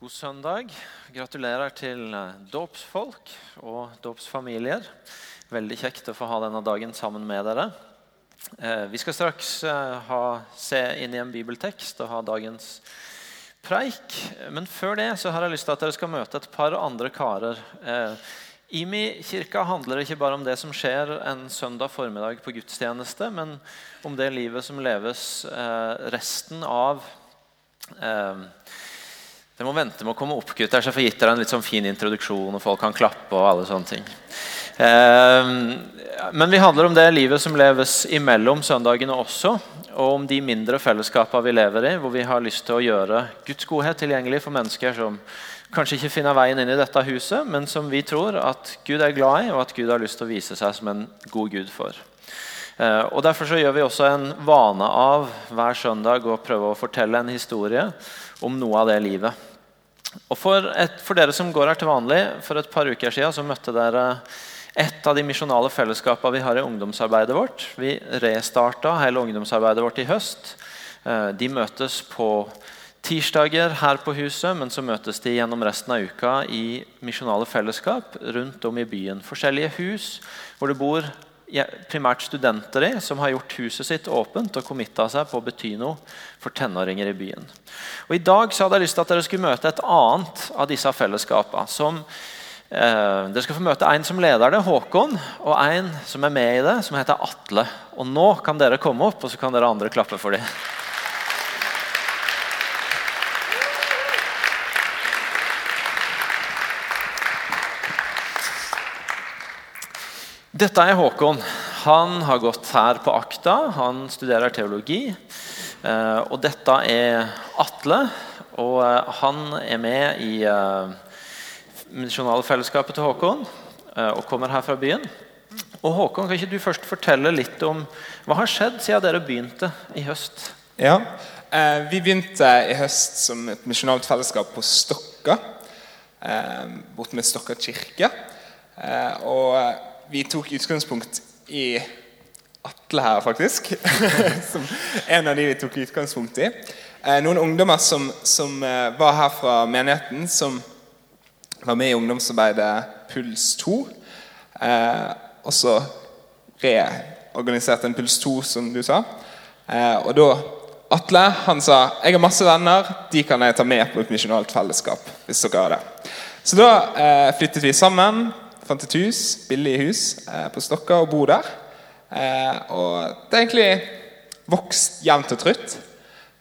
God søndag. Gratulerer til eh, dåpsfolk og dåpsfamilier. Veldig kjekt å få ha denne dagen sammen med dere. Eh, vi skal straks eh, ha, se inn i en bibeltekst og ha dagens preik. Men før det så har jeg lyst til at dere skal møte et par andre karer. IMI kirka handler ikke bare om det som skjer en søndag formiddag på gudstjeneste, men om det livet som leves resten av dere må vente med å komme opp, gutter, så jeg får gitt dere en litt sånn fin introduksjon. og folk kan klappe og alle sånne ting. Eh, men vi handler om det livet som leves imellom søndagene også. Og om de mindre fellesskapene vi lever i, hvor vi har lyst til å gjøre Guds godhet tilgjengelig for mennesker som kanskje ikke finner veien inn i dette huset, men som vi tror at Gud er glad i, og at Gud har lyst til å vise seg som en god Gud for. Eh, og Derfor så gjør vi også en vane av hver søndag å prøve å fortelle en historie om noe av det livet. Og for, et, for, dere som går her til vanlig, for et par uker siden så møtte dere et av de misjonale fellesskapene vi har i ungdomsarbeidet vårt. Vi restarta hele ungdomsarbeidet vårt i høst. Eh, de møtes på tirsdager her på huset, men så møtes de gjennom resten av uka i misjonale fellesskap rundt om i byen. Forskjellige hus hvor det bor primært studenter i, som har gjort huset sitt åpent og committa seg på å bety noe for tenåringer i byen. Og I dag så hadde jeg lyst til at dere skulle møte et annet av disse fellesskapene. som eh, Dere skal få møte en som leder det, Håkon, og en som er med i det, som heter Atle. Og Nå kan dere komme opp, og så kan dere andre klappe for dem. Dette er Håkon. Han har gått her på Akta. Han studerer teologi. Eh, og dette er Atle. Og eh, han er med i misjonalfellesskapet fellesskapet til Håkon og kommer her fra byen. Og Håkon, kan ikke du først fortelle litt om hva har skjedd siden dere begynte i høst? Ja, eh, Vi begynte i høst som et misjonalt fellesskap på Stokka. Eh, borte med Stokka kirke. Eh, og vi tok utgangspunkt i Atle her, faktisk. som en av de vi tok utgangspunkt i. Eh, noen ungdommer som, som eh, var her fra menigheten, som var med i ungdomsarbeidet Puls 2. Eh, og så reorganiserte en Puls 2, som du sa. og da Atle han sa jeg har masse venner, de kan jeg ta med på et misjonalt fellesskap. hvis dere har det. Så da eh, flyttet vi sammen fant hus, billig hus eh, på Stokka og bor der. Eh, og det er egentlig vokst jevnt og trutt.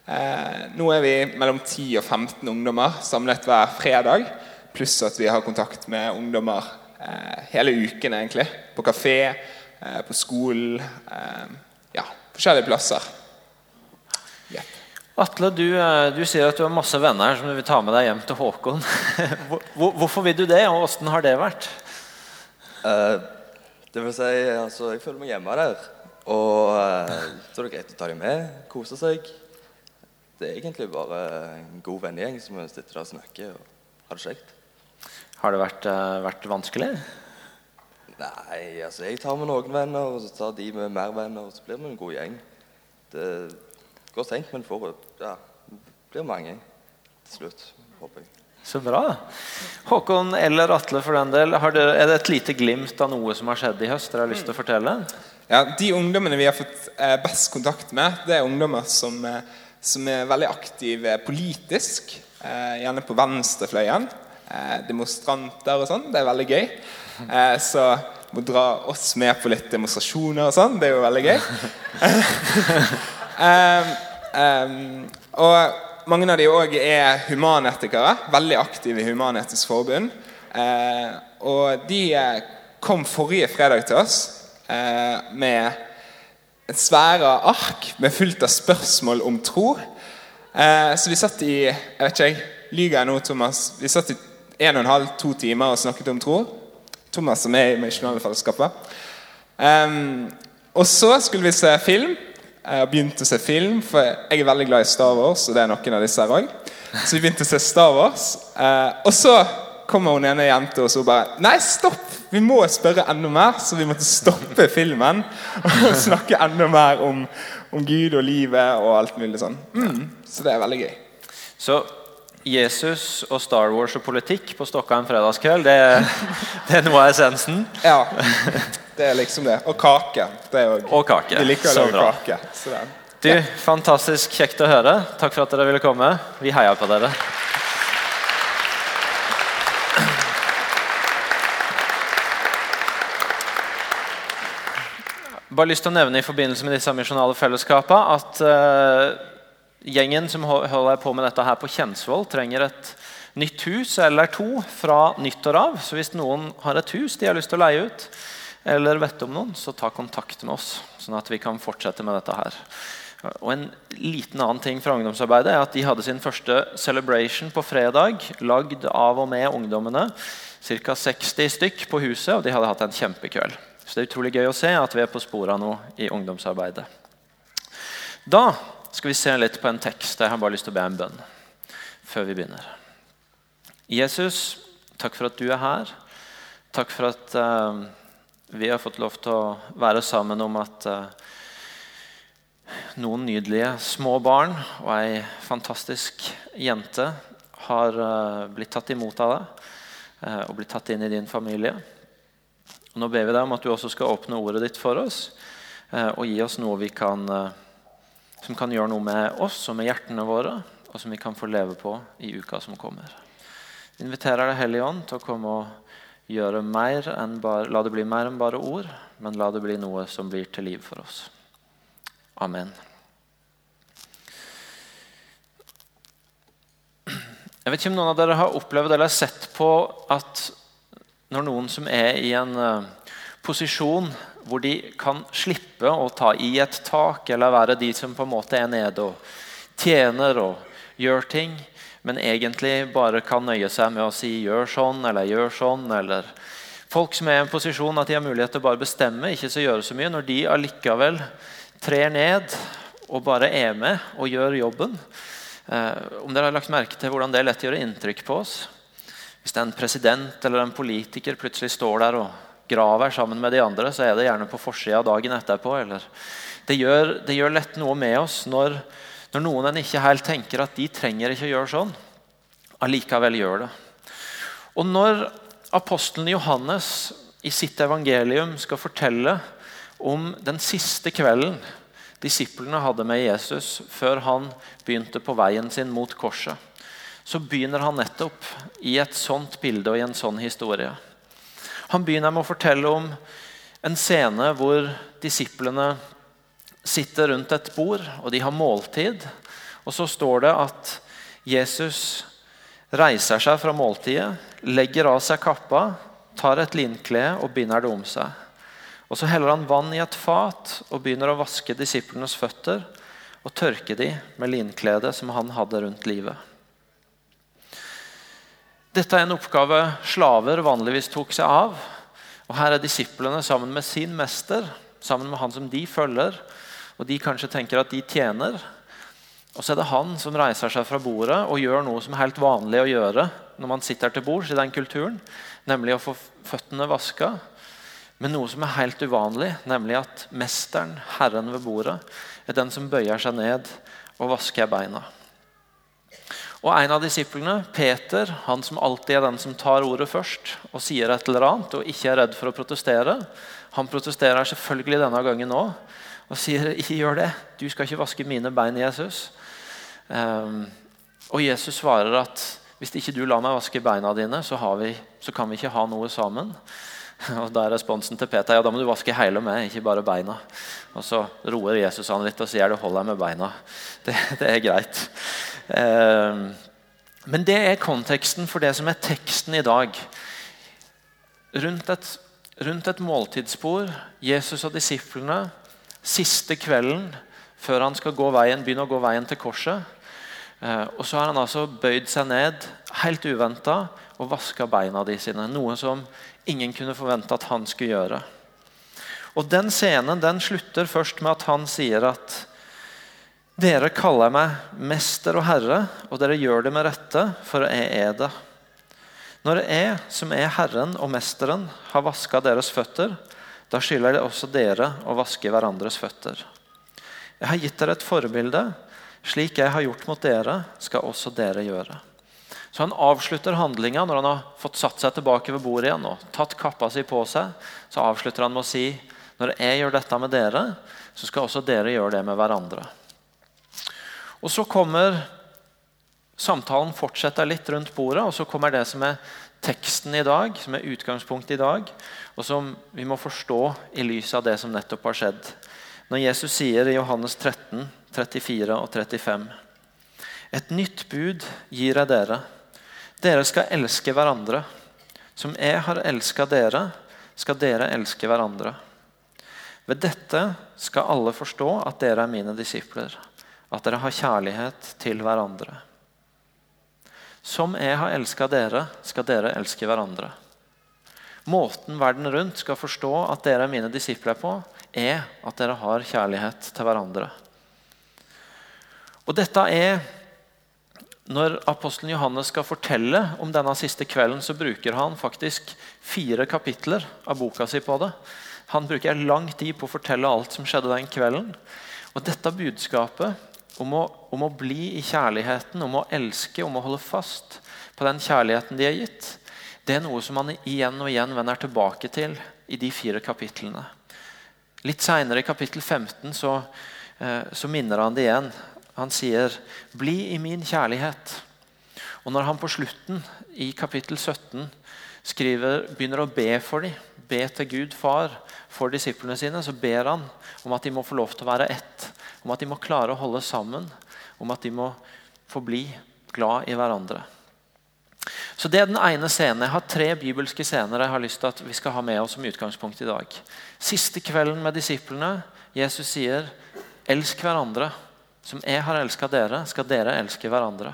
Eh, nå er vi mellom 10 og 15 ungdommer samlet hver fredag. Pluss at vi har kontakt med ungdommer hele uken, egentlig. På kafé, på skolen. Ja, forskjellige plasser. Atle, du, du, sier at du har masse venner som du vil ta med deg hjem til Håkon. Hvorfor vil du det, og åssen har det vært? Uh, det vil si, altså, jeg føler meg hjemme der. Og uh, så er det greit å ta dem med, kose seg. Det er egentlig bare en god vennegjeng som sitter der og snakker og har det kjekt. Har det vært, uh, vært, vanskelig? Nei, altså jeg tar med noen venner, og så tar de med mer venner, og så blir vi en god gjeng. Det går seint, men får, ja, blir mange til slutt, håper jeg. Så bra. Håkon eller Atle, for den del, dere, er det et lite glimt av noe som har skjedd i høst dere har lyst til å fortelle? Ja, De ungdommene vi har fått eh, best kontakt med, det er ungdommer som, eh, som er veldig aktive politisk. Eh, gjerne på venstrefløyen. Demonstranter og sånn. Det er veldig gøy. Så må dra oss med på litt demonstrasjoner og sånn. Det er jo veldig gøy. um, og mange av de òg er humanetikere. Veldig aktive i Human-Etisk Forbund. Eh, og de eh, kom forrige fredag til oss eh, med et svære ark med fullt av spørsmål om tro. Eh, så vi satt i jeg vet ikke, Lyver jeg nå, Thomas? Vi satt i en og en halv, to timer og snakket om tro. Thomas som er i Misjonale Fellesskapet. Um, og så skulle vi se film. Jeg har begynt å se film, for jeg er veldig glad i Star Wars. Og det er noen av disse her også. Så vi begynte å se Star Wars. Eh, og så kommer hun ene jenta og så bare Nei, stopp! Vi må spørre enda mer. Så vi måtte stoppe filmen og snakke enda mer om, om Gud og livet og alt mulig sånn. Mm, så det er veldig gøy. Så Jesus og Star Wars og politikk på Stokka en fredagskveld, det, det er noe av essensen. Ja, det er liksom det. Og kake. Det. Og kake. Vi liker å lage kake. Så det. Du, Fantastisk kjekt å høre. Takk for at dere ville komme. Vi heier på dere. Bare lyst til å nevne i forbindelse med disse misjonale fellesskapene at eh, gjengen som holder på med dette her på Kjensvoll, trenger et nytt hus eller to fra nyttår av. Så hvis noen har et hus de har lyst til å leie ut, eller vet om noen, så ta kontakt med oss, sånn at vi kan fortsette med dette her. Og En liten annen ting fra ungdomsarbeidet er at de hadde sin første celebration på fredag, lagd av og med ungdommene. Ca. 60 stykk på huset, og de hadde hatt en kjempekveld. Så det er utrolig gøy å se at vi er på sporet noe i ungdomsarbeidet. Da skal vi se litt på en tekst. Jeg har bare lyst til å be en bønn før vi begynner. Jesus, takk for at du er her. Takk for at uh, vi har fått lov til å være sammen om at uh, noen nydelige små barn og ei fantastisk jente har uh, blitt tatt imot av deg og blitt tatt inn i din familie. Og nå ber vi deg om at du også skal åpne ordet ditt for oss og gi oss noe vi kan, eh, som kan gjøre noe med oss og med hjertene våre, og som vi kan få leve på i uka som kommer. Vi inviterer Deg, Hellige Ånd, til å komme og gjøre mer enn bare, la det bli mer enn bare ord, men la det bli noe som blir til liv for oss. Amen. Jeg vet ikke om noen av dere har opplevd eller sett på at når noen som er i en eh, posisjon hvor de kan slippe å ta i et tak, eller være de som på en måte er nede og tjener og gjør ting, men egentlig bare kan nøye seg med å si 'gjør sånn' eller 'gjør sånn'. eller Folk som er i en posisjon at de har mulighet til å bare bestemme, ikke så gjøre så mye, når de allikevel trer ned og bare er med og gjør jobben. Eh, om dere har lagt merke til hvordan det lett gjør inntrykk på oss? Hvis en president eller en politiker plutselig står der og graver sammen med de andre, så er det gjerne på forsida dagen etterpå. Det, gjør, det gjør lett noe med oss når, når noen en ikke helt tenker at de trenger ikke å gjøre sånn, allikevel gjør det. Og når apostelen Johannes i sitt evangelium skal fortelle om den siste kvelden disiplene hadde med Jesus før han begynte på veien sin mot korset, så begynner han nettopp i et sånt bilde og i en sånn historie. Han begynner med å fortelle om en scene hvor disiplene sitter rundt et bord, og de har måltid. Og så står det at Jesus reiser seg fra måltidet, legger av seg kappa, tar et linklede og binder det om seg. Og Så heller han vann i et fat og begynner å vaske disiplenes føtter og tørke de med linkledet som han hadde rundt livet. Dette er en oppgave slaver vanligvis tok seg av. Og Her er disiplene sammen med sin mester, sammen med han som de følger. Og de kanskje tenker at de tjener. Og så er det han som reiser seg fra bordet og gjør noe som er helt vanlig å gjøre når man sitter til bords i den kulturen, nemlig å få føttene vaska. Men noe som er helt uvanlig, nemlig at mesteren, herren ved bordet, er den som bøyer seg ned og vasker beina. Og En av disiplene, Peter, han som alltid er den som tar ordet først og sier et eller annet og ikke er redd for å protestere, han protesterer selvfølgelig denne gangen òg og sier ikke gjør det. Du skal ikke vaske mine bein, Jesus. Um, og Jesus svarer at hvis ikke du lar meg vaske beina dine, så, vi, så kan vi ikke ha noe sammen. Og Da er responsen til Peter ja, da må du vaske hele meg, ikke bare beina. Og Så roer Jesus han litt og sier det holder jeg med beina. Det, det er greit. Eh, men det er konteksten for det som er teksten i dag. Rundt et, rundt et måltidsbord, Jesus og disiplene, siste kvelden før han skal gå veien, begynne å gå veien til korset. Eh, og så har han altså bøyd seg ned helt uventa og vaska beina de sine. Noe som ingen kunne forvente at han skulle gjøre. Og Den scenen den slutter først med at han sier at dere kaller meg mester og herre, og dere gjør det med rette, for jeg er det. Når jeg, som er Herren og Mesteren, har vaska deres føtter, da skylder det også dere å vaske hverandres føtter. Jeg har gitt dere et forbilde. Slik jeg har gjort mot dere, skal også dere gjøre. Så han avslutter handlinga når han har fått satt seg tilbake ved bordet igjen og tatt kappa si på seg. Så avslutter han med å si når jeg gjør dette med dere, så skal også dere gjøre det med hverandre. Og Så kommer samtalen fortsetter litt rundt bordet, og så kommer det som er teksten i dag, som er utgangspunktet i dag, og som vi må forstå i lys av det som nettopp har skjedd. Når Jesus sier i Johannes 13, 34 og 35.: Et nytt bud gir jeg dere. Dere skal elske hverandre. Som jeg har elska dere, skal dere elske hverandre. Ved dette skal alle forstå at dere er mine disipler, at dere har kjærlighet til hverandre. Som jeg har elska dere, skal dere elske hverandre. Måten verden rundt skal forstå at dere er mine disipler på, er at dere har kjærlighet til hverandre. Og dette er Når apostelen Johannes skal fortelle om denne siste kvelden, så bruker han faktisk fire kapitler av boka si på det. Han bruker lang tid på å fortelle alt som skjedde den kvelden. Og dette budskapet om å, om å, bli i kjærligheten, om å elske, om å holde fast på den kjærligheten de er gitt, det er noe som han igjen og igjen vender tilbake til i de fire kapitlene. Litt seinere i kapittel 15 så, eh, så, minner han det igjen. Han sier 'bli i min kjærlighet'. Og når han på slutten i kapittel 17 skriver, begynner å be for dem, be til Gud far for disiplene sine, så ber han om at de må få lov til å være ett om at de må klare å holde sammen, om at de må få bli glad i hverandre. Så Det er den ene scenen. Jeg har tre bibelske scener jeg har lyst til at vi skal ha med oss som utgangspunkt i dag. Siste kvelden med disiplene. Jesus sier, 'Elsk hverandre. Som jeg har elska dere, skal dere elske hverandre'.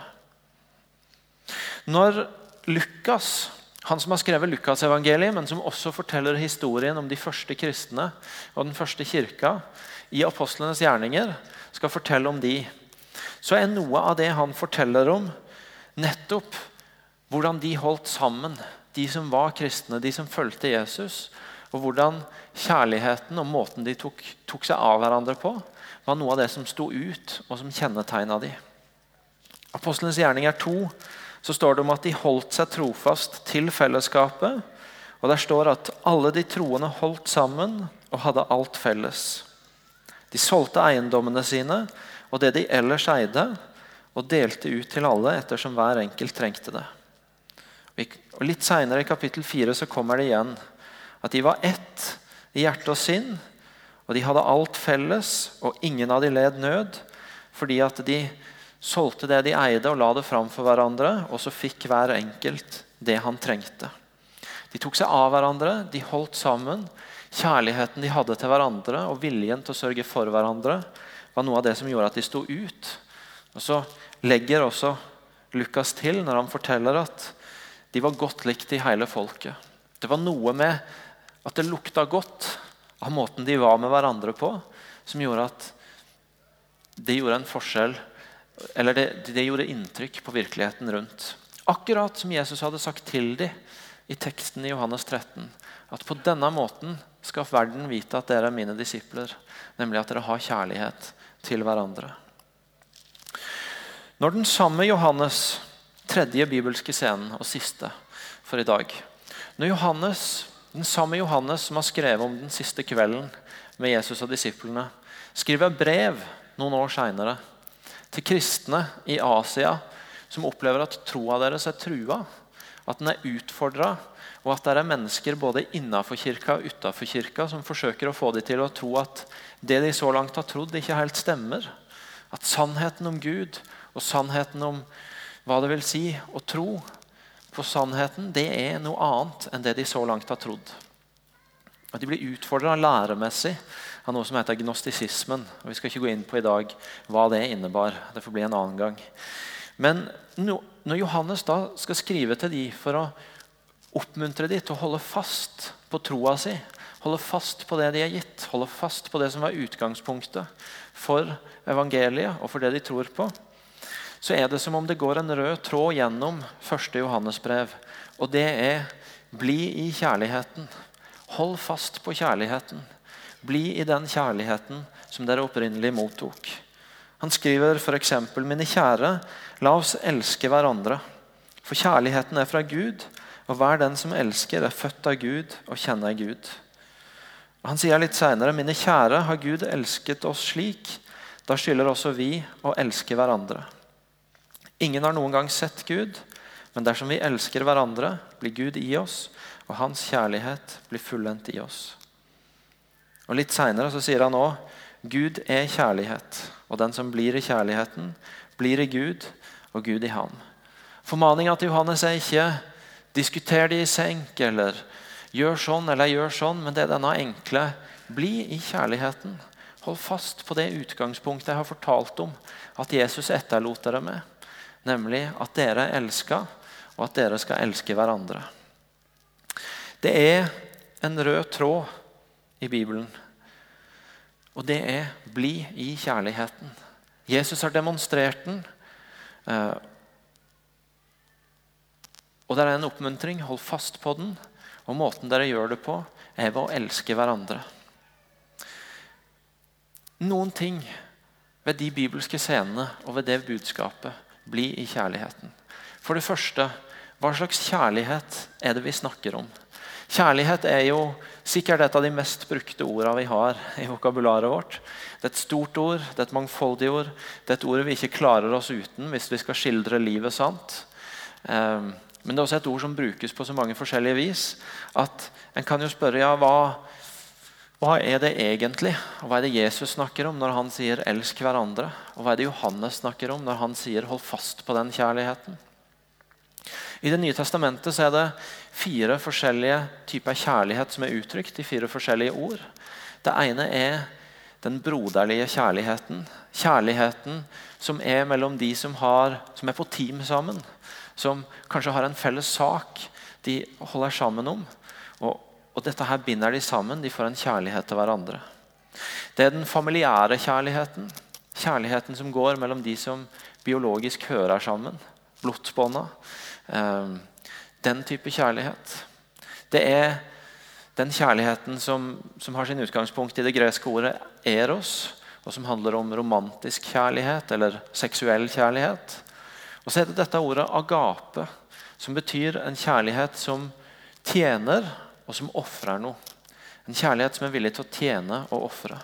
Når Lukas, han som har skrevet Lukasevangeliet, men som også forteller historien om de første kristne og den første kirka, i apostlenes gjerninger skal fortelle om de, så er noe av det han forteller om, nettopp hvordan de holdt sammen, de som var kristne, de som fulgte Jesus. Og hvordan kjærligheten og måten de tok, tok seg av hverandre på, var noe av det som sto ut, og som kjennetegna de. Apostlenes gjerninger 2 så står det om at de holdt seg trofast til fellesskapet. Og Der står at alle de troende holdt sammen og hadde alt felles. De solgte eiendommene sine og det de ellers eide, og delte ut til alle ettersom hver enkelt trengte det. Og Litt Seinere i kapittel 4 så kommer det igjen at de var ett i hjerte og sinn. Og de hadde alt felles, og ingen av de led nød. Fordi at de solgte det de eide, og la det fram for hverandre. Og så fikk hver enkelt det han trengte. De tok seg av hverandre, de holdt sammen. Kjærligheten de hadde til hverandre og viljen til å sørge for hverandre, var noe av det som gjorde at de sto ut. Og Så legger også Lukas til når han forteller at de var godt likt i hele folket. Det var noe med at det lukta godt av måten de var med hverandre på, som gjorde at det gjorde en forskjell Eller det, det gjorde inntrykk på virkeligheten rundt. Akkurat som Jesus hadde sagt til dem i teksten i Johannes 13. At på denne måten skal verden vite at dere er mine disipler, nemlig at dere har kjærlighet til hverandre. Når den samme Johannes, tredje bibelske scenen og siste for i dag Når Johannes, den samme Johannes som har skrevet om den siste kvelden med Jesus og disiplene, skriver brev noen år seinere til kristne i Asia som opplever at troa deres er trua, at den er utfordra og at det er mennesker både innenfor kirka og utenfor kirka som forsøker å få dem til å tro at det de så langt har trodd, ikke helt stemmer. At sannheten om Gud og sannheten om hva det vil si å tro på sannheten, det er noe annet enn det de så langt har trodd. At De blir utfordra læremessig av noe som heter gnostisismen. Og Vi skal ikke gå inn på i dag hva det innebar. Det får bli en annen gang. Men når Johannes da skal skrive til de for å oppmuntre dem til å holde fast på troa si. Holde fast på det de er gitt, holde fast på det som var utgangspunktet for evangeliet og for det de tror på. Så er det som om det går en rød tråd gjennom første Johannesbrev. Og det er bli i kjærligheten. Hold fast på kjærligheten. Bli i den kjærligheten som dere opprinnelig mottok. Han skriver f.eks.: Mine kjære, la oss elske hverandre. For kjærligheten er fra Gud, og hver den som elsker, er født av Gud og kjenner Gud. Og Han sier litt senere, mine kjære, har Gud elsket oss slik, da skylder også vi å elske hverandre. Ingen har noen gang sett Gud, men dersom vi elsker hverandre, blir Gud i oss, og hans kjærlighet blir fullendt i oss. Og Litt seinere sier han òg Gud er kjærlighet, og den som blir i kjærligheten, blir i Gud, og Gud i ham. Formaninga til Johannes er ikke 'diskuter det i senk' eller 'gjør sånn' eller 'gjør sånn', men det er denne enkle 'bli i kjærligheten'. Hold fast på det utgangspunktet jeg har fortalt om at Jesus etterlot dere med, nemlig at dere elsker, og at dere skal elske hverandre. Det er en rød tråd i Bibelen, og det er 'bli i kjærligheten'. Jesus har demonstrert den. Og det er en oppmuntring. Hold fast på den. Og måten dere gjør det på, er ved å elske hverandre. Noen ting ved de bibelske scenene og ved det budskapet blir i kjærligheten. For det første, hva slags kjærlighet er det vi snakker om? Kjærlighet er jo sikkert et av de mest brukte ordene vi har i vokabularet vårt. Det er et stort ord, det er et mangfoldig ord. Det er et ord vi ikke klarer oss uten hvis vi skal skildre livet sant. Um, men det er også et ord som brukes på så mange forskjellige vis at en kan jo spørre ja, hva, hva er det egentlig? Og hva er det Jesus snakker om når han sier 'elsk hverandre'? Og hva er det Johannes snakker om når han sier 'hold fast på den kjærligheten'? I Det nye testamentet så er det fire forskjellige typer kjærlighet som er uttrykt i fire forskjellige ord. Det ene er den broderlige kjærligheten. Kjærligheten som er mellom de som, har, som er på team sammen som kanskje har en felles sak de holder sammen om. Og, og, dette her binder de sammen. De får en kjærlighet til hverandre. Det er den familiære kjærligheten. Kjærligheten som går mellom de som biologisk hører sammen. Blodsbånda. Eh, den type kjærlighet. Det er den kjærligheten som, som, har sin utgangspunkt i det greske ordet 'eros', og som handler om romantisk kjærlighet eller seksuell kjærlighet. Og så er det dette ordet 'agape', som betyr en kjærlighet som tjener, og som ofrer noe. En kjærlighet som er villig til å tjene og ofre.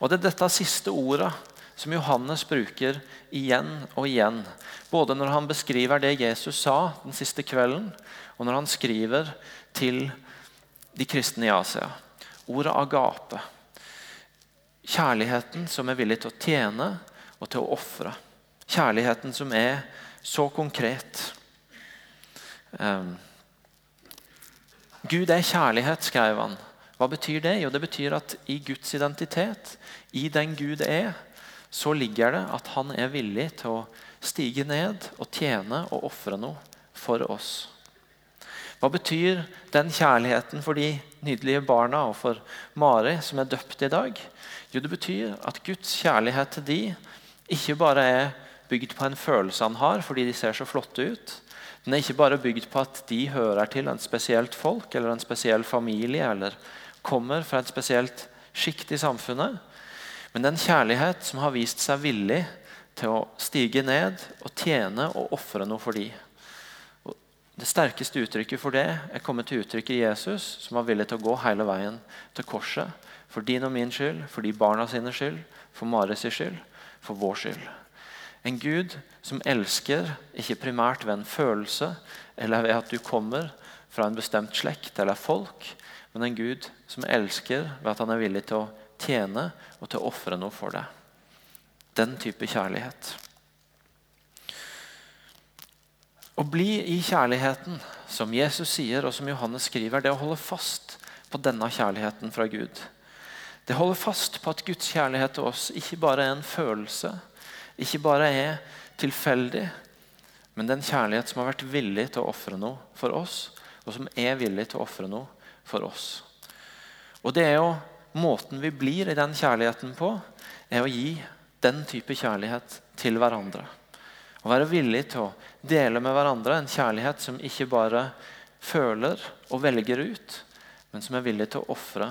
Og Det er dette siste ordet som Johannes bruker igjen og igjen. Både når han beskriver det Jesus sa den siste kvelden, og når han skriver til de kristne i Asia. Ordet agape. Kjærligheten som er villig til å tjene og til å ofre. Kjærligheten som er så konkret. Um, Gud er kjærlighet, skrev han. Hva betyr det? Jo, det betyr at i Guds identitet, i den Gud er, så ligger det at han er villig til å stige ned og tjene og ofre noe for oss. Hva betyr den kjærligheten for de nydelige barna og for Mari, som er døpt i dag? Jo, Det betyr at Guds kjærlighet til de ikke bare er bygd på en følelse han har fordi de ser så flotte ut. Den er ikke bare bygd på at de hører til en spesielt folk eller en spesiell familie eller kommer fra et spesielt sjikt i samfunnet. Men det er en kjærlighet som har vist seg villig til å stige ned og tjene og ofre noe for dem. Det sterkeste uttrykket for det er kommet til uttrykk i Jesus, som var villig til å gå hele veien til korset. For din og min skyld, for de barna sine skyld, for Mares skyld, for vår skyld. En Gud som elsker, ikke primært ved en følelse eller ved at du kommer fra en bestemt slekt eller folk, men en Gud som elsker ved at han er villig til å tjene og til å ofre noe for deg. Den type kjærlighet. Å bli i kjærligheten, som Jesus sier og som Johannes skriver, det å holde fast på denne kjærligheten fra Gud. Det holder fast på at Guds kjærlighet til oss ikke bare er en følelse, ikke bare er tilfeldig, men den kjærlighet som har vært villig til å ofre noe for oss, og som er villig til å ofre noe for oss. Og det er jo Måten vi blir i den kjærligheten på, er å gi den type kjærlighet til hverandre. Å være villig til å dele med hverandre en kjærlighet som ikke bare føler og velger ut, men som er villig til å ofre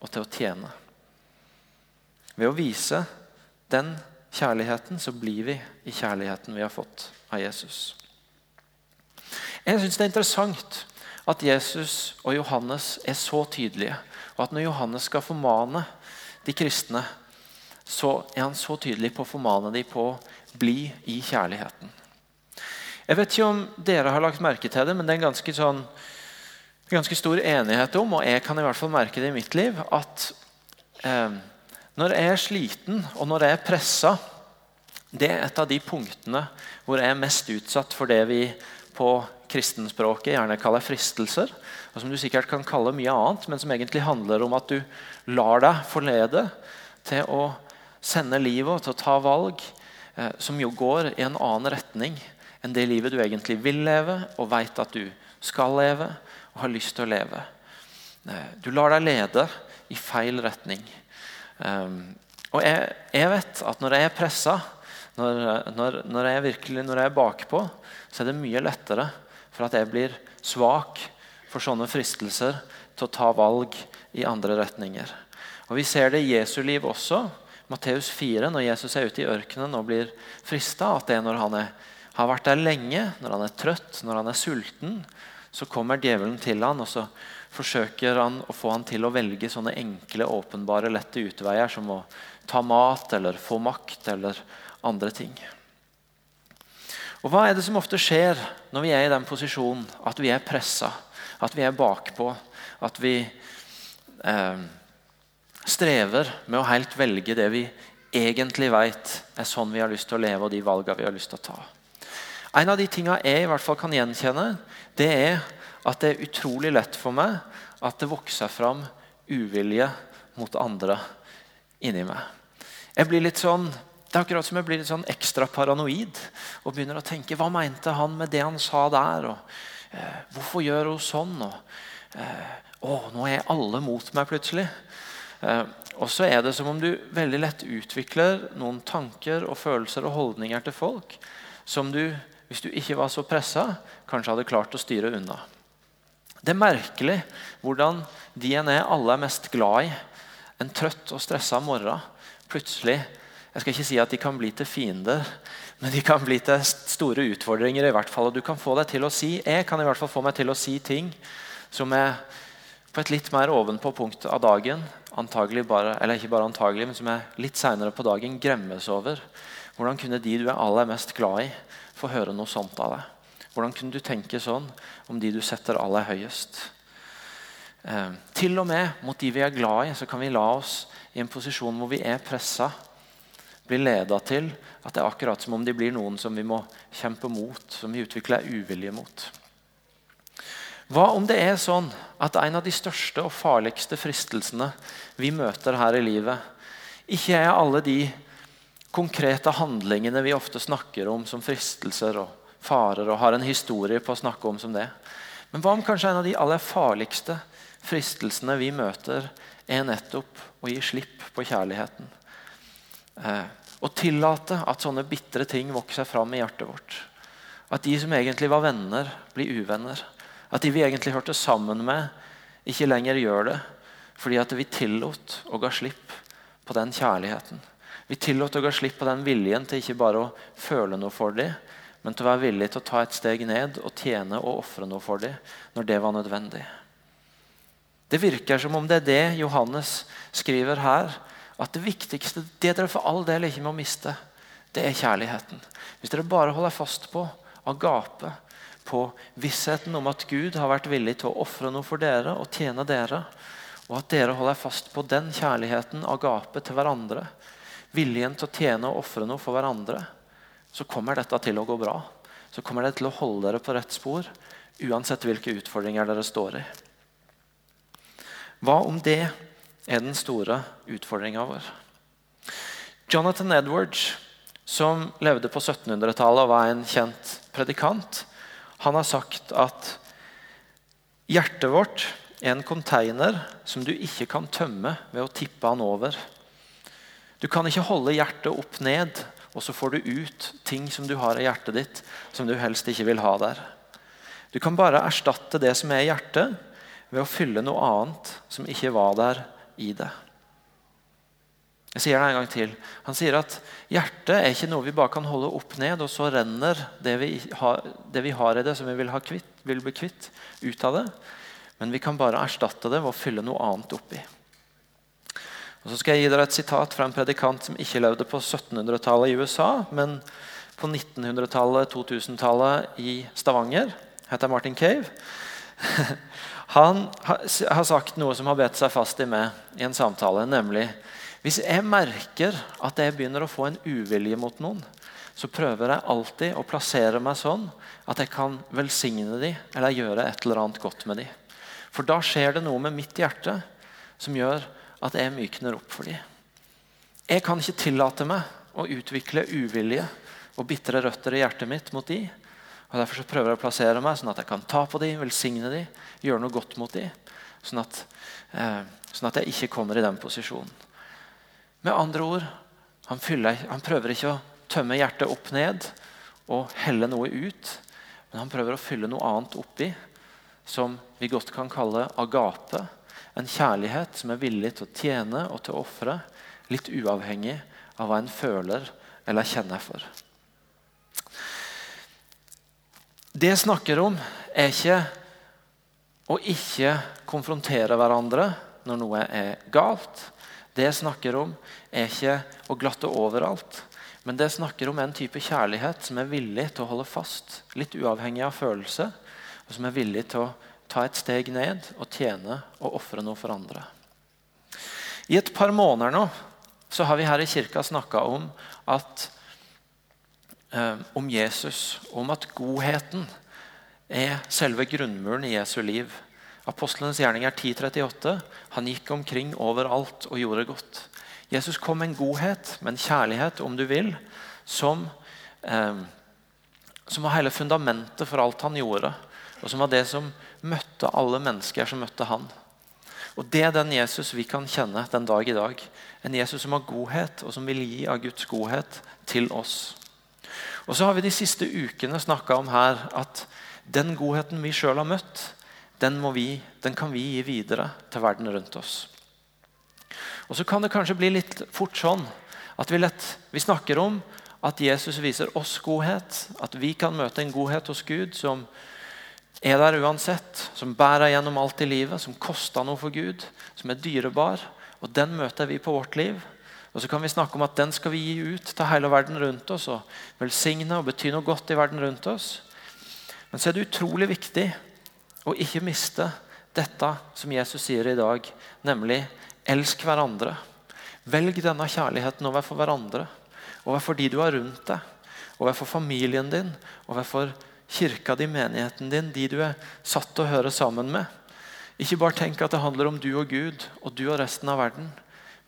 og til å tjene. Ved å vise den kjærligheten, så blir vi i kjærligheten vi har fått av Jesus. Jeg syns det er interessant at Jesus og Johannes er så tydelige. Og at når Johannes skal formane de kristne, så er han så tydelig på å formane dem på å bli i kjærligheten. Jeg vet ikke om dere har lagt merke til det, men det er en ganske, sånn, ganske stor enighet om, og jeg kan i hvert fall merke det i mitt liv, at eh, når jeg er sliten og når jeg er pressa, det er et av de punktene hvor jeg er mest utsatt for det vi på kristenspråket gjerne kaller fristelser. og Som du sikkert kan kalle mye annet, men som egentlig handler om at du lar deg forlede til å sende livet og til å ta valg eh, som jo går i en annen retning enn det livet du egentlig vil leve og veit at du skal leve og har lyst til å leve. Eh, du lar deg lede i feil retning. Um, og jeg, jeg, vet at når jeg er pressa, når, når, når, jeg virkelig, når jeg er bakpå, så er det mye lettere for at jeg blir svak for sånne fristelser til å ta valg i andre retninger. Og Vi ser det i Jesu liv også. Matteus 4, når Jesus er ute i ørkenen og blir frista, at det er når han er, har vært der lenge, når han er trøtt, når han er sulten, så kommer djevelen til han, og så forsøker han å få han til å velge sånne enkle, åpenbare, lette utveier som å ta mat eller få makt eller andre ting. Og Hva er det som ofte skjer når vi er i den posisjonen at vi er pressa, at vi er bakpå, at vi eh, strever med å helt velge det vi egentlig vet er sånn vi har lyst til å leve, og de valgene vi har lyst til å ta? En av de tingene jeg i hvert fall kan gjenkjenne, det er at det er utrolig lett for meg at det vokser fram uvilje mot andre inni meg. Jeg blir litt sånn, Det er akkurat som jeg blir litt sånn ekstra paranoid og begynner å tenke hva mente han med det han sa der? og eh, Hvorfor gjør hun sånn? og eh, Å, nå er alle mot meg plutselig. Eh, og så er det som om du veldig lett utvikler noen tanker og følelser og holdninger til folk som du, hvis du ikke var så pressa, kanskje hadde klart å styre unna. Det er merkelig hvordan de en er alle er mest glad i, en trøtt og stressa morgen, plutselig jeg skal ikke si at de kan bli til fiender, men de kan bli til store utfordringer. i hvert fall, og du kan få deg til å si, Jeg kan i hvert fall få meg til å si ting som er på et litt mer ovenpå punkt av dagen, antagelig bare, eller ikke bare antagelig, men som er litt seinere på dagen, gremmes over. Hvordan kunne de du er aller mest glad i, få høre noe sånt av deg? Hvordan kunne du tenke sånn om de du setter aller høyest? Eh, til og med mot de vi er glad i, så kan vi la oss i en posisjon hvor vi er pressa, bli leda til at det er akkurat som om de blir noen som vi må kjempe mot, som vi utvikler uvilje mot. Hva om det er sånn at en av de største og farligste fristelsene vi møter her i livet, ikke er alle de konkrete handlingene vi ofte snakker om som fristelser og farer og har en historie på å snakke om som det. Men hva om kanskje en av de aller farligste fristelsene vi møter, er nettopp å gi slipp på kjærligheten? Eh, å tillate at sånne bitre ting vokser fram i hjertet vårt. At de som egentlig var venner, blir uvenner. At de vi egentlig hørte sammen med, ikke lenger gjør det fordi at vi tillot og ga slipp på den kjærligheten. Vi tillot å gå slipp på den viljen til ikke bare å føle noe for dem, men til å være villig til å ta et steg ned og tjene og ofre noe for dem når det var nødvendig. Det virker som om det er det Johannes skriver her. At det viktigste, det dere for all del ikke må miste, det er kjærligheten. Hvis dere bare holder fast på agape, på vissheten om at Gud har vært villig til å ofre noe for dere og tjene dere, og at dere holder fast på den kjærligheten, agape, til hverandre, viljen til å tjene og ofre noe for hverandre, så kommer dette til å gå bra. Så kommer det til å holde dere på rett spor uansett hvilke utfordringer dere står i. Hva om det er den store utfordringa vår? Jonathan Edwards, som levde på 1700-tallet og var en kjent predikant, han har sagt at hjertet vårt er en konteiner som du ikke kan tømme ved å tippe han over. Du kan ikke holde hjertet opp ned og så får du ut ting som du har i hjertet ditt, som du helst ikke vil ha der. Du kan bare erstatte det som er i hjertet, ved å fylle noe annet som ikke var der i det. Jeg sier det en gang til. Han sier at hjertet er ikke noe vi bare kan holde opp ned, og så renner det vi har, det vi har i det, som vi vil, kvitt, vil, bli kvitt, ut av det. Men vi kan bare erstatte det ved å fylle noe annet oppi. Og så skal jeg gi dere et sitat fra en predikant som ikke levde på 1700-tallet i USA, men på 1900-tallet, 2000-tallet i Stavanger. Heter Martin Cave. Han har sagt noe som har bedt seg fast i meg i en samtale, nemlig hvis jeg merker at jeg begynner å få en uvilje mot noen, så prøver jeg alltid å plassere meg sånn at jeg kan velsigne dem eller gjøre et eller annet godt med dem. For da skjer det noe med mitt hjerte som gjør at jeg mykner opp for dem. Jeg kan ikke tillate meg å utvikle uvilje og bitre røtter i hjertet mitt mot dem. Og Derfor så prøver jeg å plassere meg sånn at jeg kan ta på dem, velsigne dem, gjøre noe godt mot dem. Sånn at, eh, sånn at jeg ikke kommer i den posisjonen. Med andre ord, han, fyller, han prøver ikke å tømme hjertet opp ned og helle noe ut. Men han prøver å fylle noe annet oppi, som vi godt kan kalle agape. En kjærlighet som er villig til å tjene og til å ofre, litt uavhengig av hva en føler eller kjenner for. Det jeg snakker om, er ikke å ikke konfrontere hverandre når noe er galt. Det jeg snakker om, er ikke å glatte overalt. Men det jeg snakker om, er en type kjærlighet som er villig til å holde fast, litt uavhengig av følelse, og som er villig til å ta et steg ned og tjene og ofre noe for andre. I et par måneder nå så har vi her i kirka snakka om, eh, om Jesus, om at godheten er selve grunnmuren i Jesu liv. Apostlenes gjerning er 10.38. Han gikk omkring overalt og gjorde godt. Jesus kom med en godhet, med en kjærlighet, om du vil, som, eh, som var hele fundamentet for alt han gjorde. Og som var det som møtte alle mennesker som møtte han. Og Det er den Jesus vi kan kjenne den dag i dag. En Jesus som har godhet, og som vil gi av Guds godhet til oss. Og så har vi de siste ukene snakka om her at den godheten vi sjøl har møtt, den, vi, den, kan vi gi videre til verden rundt oss. Og Så kan det kanskje bli litt fort sånn at vi, lett, vi snakker om at Jesus viser oss godhet. At vi kan møte en godhet hos Gud som er der uansett. Som bærer gjennom alt i livet, som koster noe for Gud, som er dyrebar. Og Den møter vi på vårt liv. Og så kan vi snakke om at Den skal vi gi ut til hele verden rundt oss og velsigne og bety noe godt i verden rundt oss. Men så er det utrolig viktig å ikke miste dette som Jesus sier i dag, nemlig elsk hverandre. Velg denne kjærligheten overfor hverandre, overfor de du har rundt deg, overfor familien din, overfor kirka di, menigheten din, de du er satt til å høre sammen med. Ikke bare tenk at det handler om du og Gud og du og resten av verden,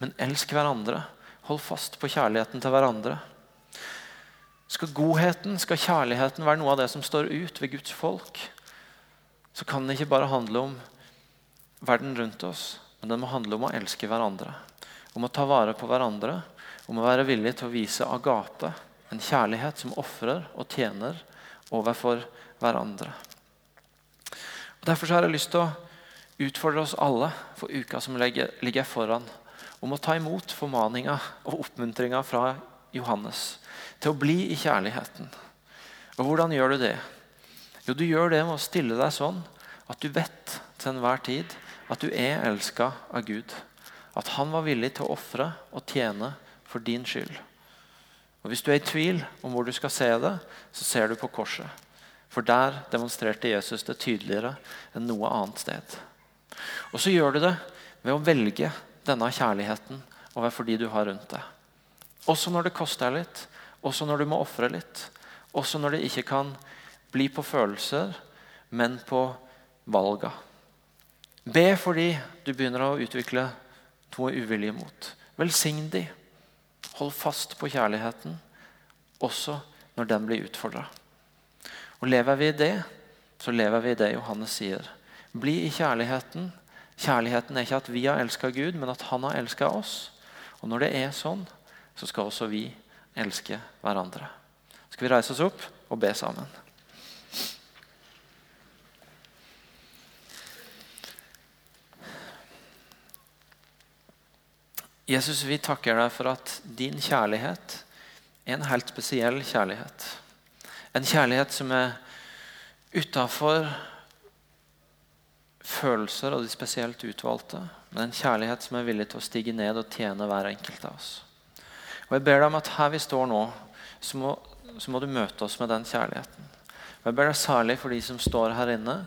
men elsk hverandre. Hold fast på kjærligheten til hverandre. Skal godheten, skal kjærligheten være noe av det som står ut ved Guds folk, så kan det ikke bare handle om verden rundt oss, men det må handle om å elske hverandre. Om å ta vare på hverandre, om å være villig til å vise agape, en kjærlighet som ofrer og tjener overfor hverandre. Og Derfor har jeg lyst til å utfordre oss alle for uka som ligger foran, om å ta imot formaninga og oppmuntringa fra Johannes til å bli i kjærligheten. Og Hvordan gjør du det? Jo, du gjør det med å stille deg sånn at du vet til enhver tid at du er elska av Gud. At han var villig til å ofre og tjene for din skyld. Og Hvis du er i tvil om hvor du skal se det, så ser du på korset. For der demonstrerte Jesus det tydeligere enn noe annet sted. Og så gjør du det ved å velge denne kjærligheten overfor de du har rundt deg. Også når det koster litt, også når du må ofre litt, også når det ikke kan bli på følelser, men på valga. Be fordi du begynner å utvikle noe uvilje mot. Velsign de. Hold fast på kjærligheten, også når den blir utfordra. Og lever vi i det, så lever vi i det Johannes sier. Bli i kjærligheten. Kjærligheten er ikke at vi har elska Gud, men at han har elska oss. Og når det er sånn, så skal også vi elske hverandre. Skal vi reise oss opp og be sammen? Jesus, vi takker deg for at din kjærlighet er en helt spesiell kjærlighet. En kjærlighet som er utafor følelser og de spesielt utvalgte, men en kjærlighet som er villig til å stige ned og tjene hver enkelt av oss. Og Jeg ber deg om at her vi står nå, så må, så må du møte oss med den kjærligheten. Og Jeg ber deg særlig for de som står her inne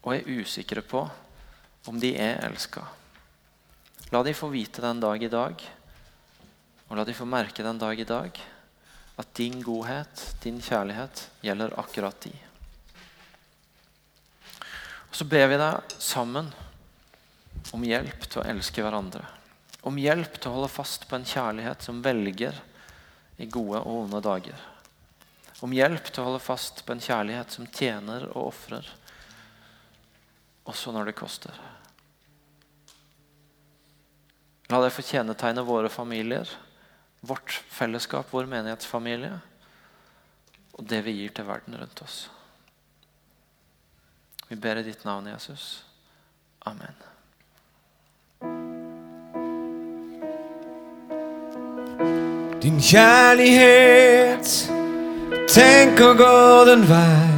og er usikre på om de er elska. La de få vite den dag i dag, og la de få merke den dag i dag, at din godhet, din kjærlighet, gjelder akkurat de. Og Så ber vi deg sammen om hjelp til å elske hverandre. Om hjelp til å holde fast på en kjærlighet som velger i gode og onde dager. Om hjelp til å holde fast på en kjærlighet som tjener og ofrer, også når det koster. La det få kjennetegne våre familier, vårt fellesskap, vår menighetsfamilie, og det vi gir til verden rundt oss. Vi ber i ditt navn, Jesus. Amen. Din kjærlighet, tenk å gå den vei.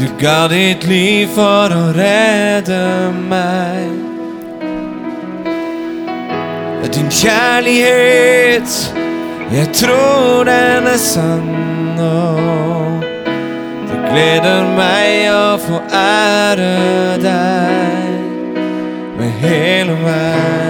Du ga ditt liv for å redde meg. Din kjærlighet, jeg tror den er sann. Og det gleder meg å få ære deg med hele meg.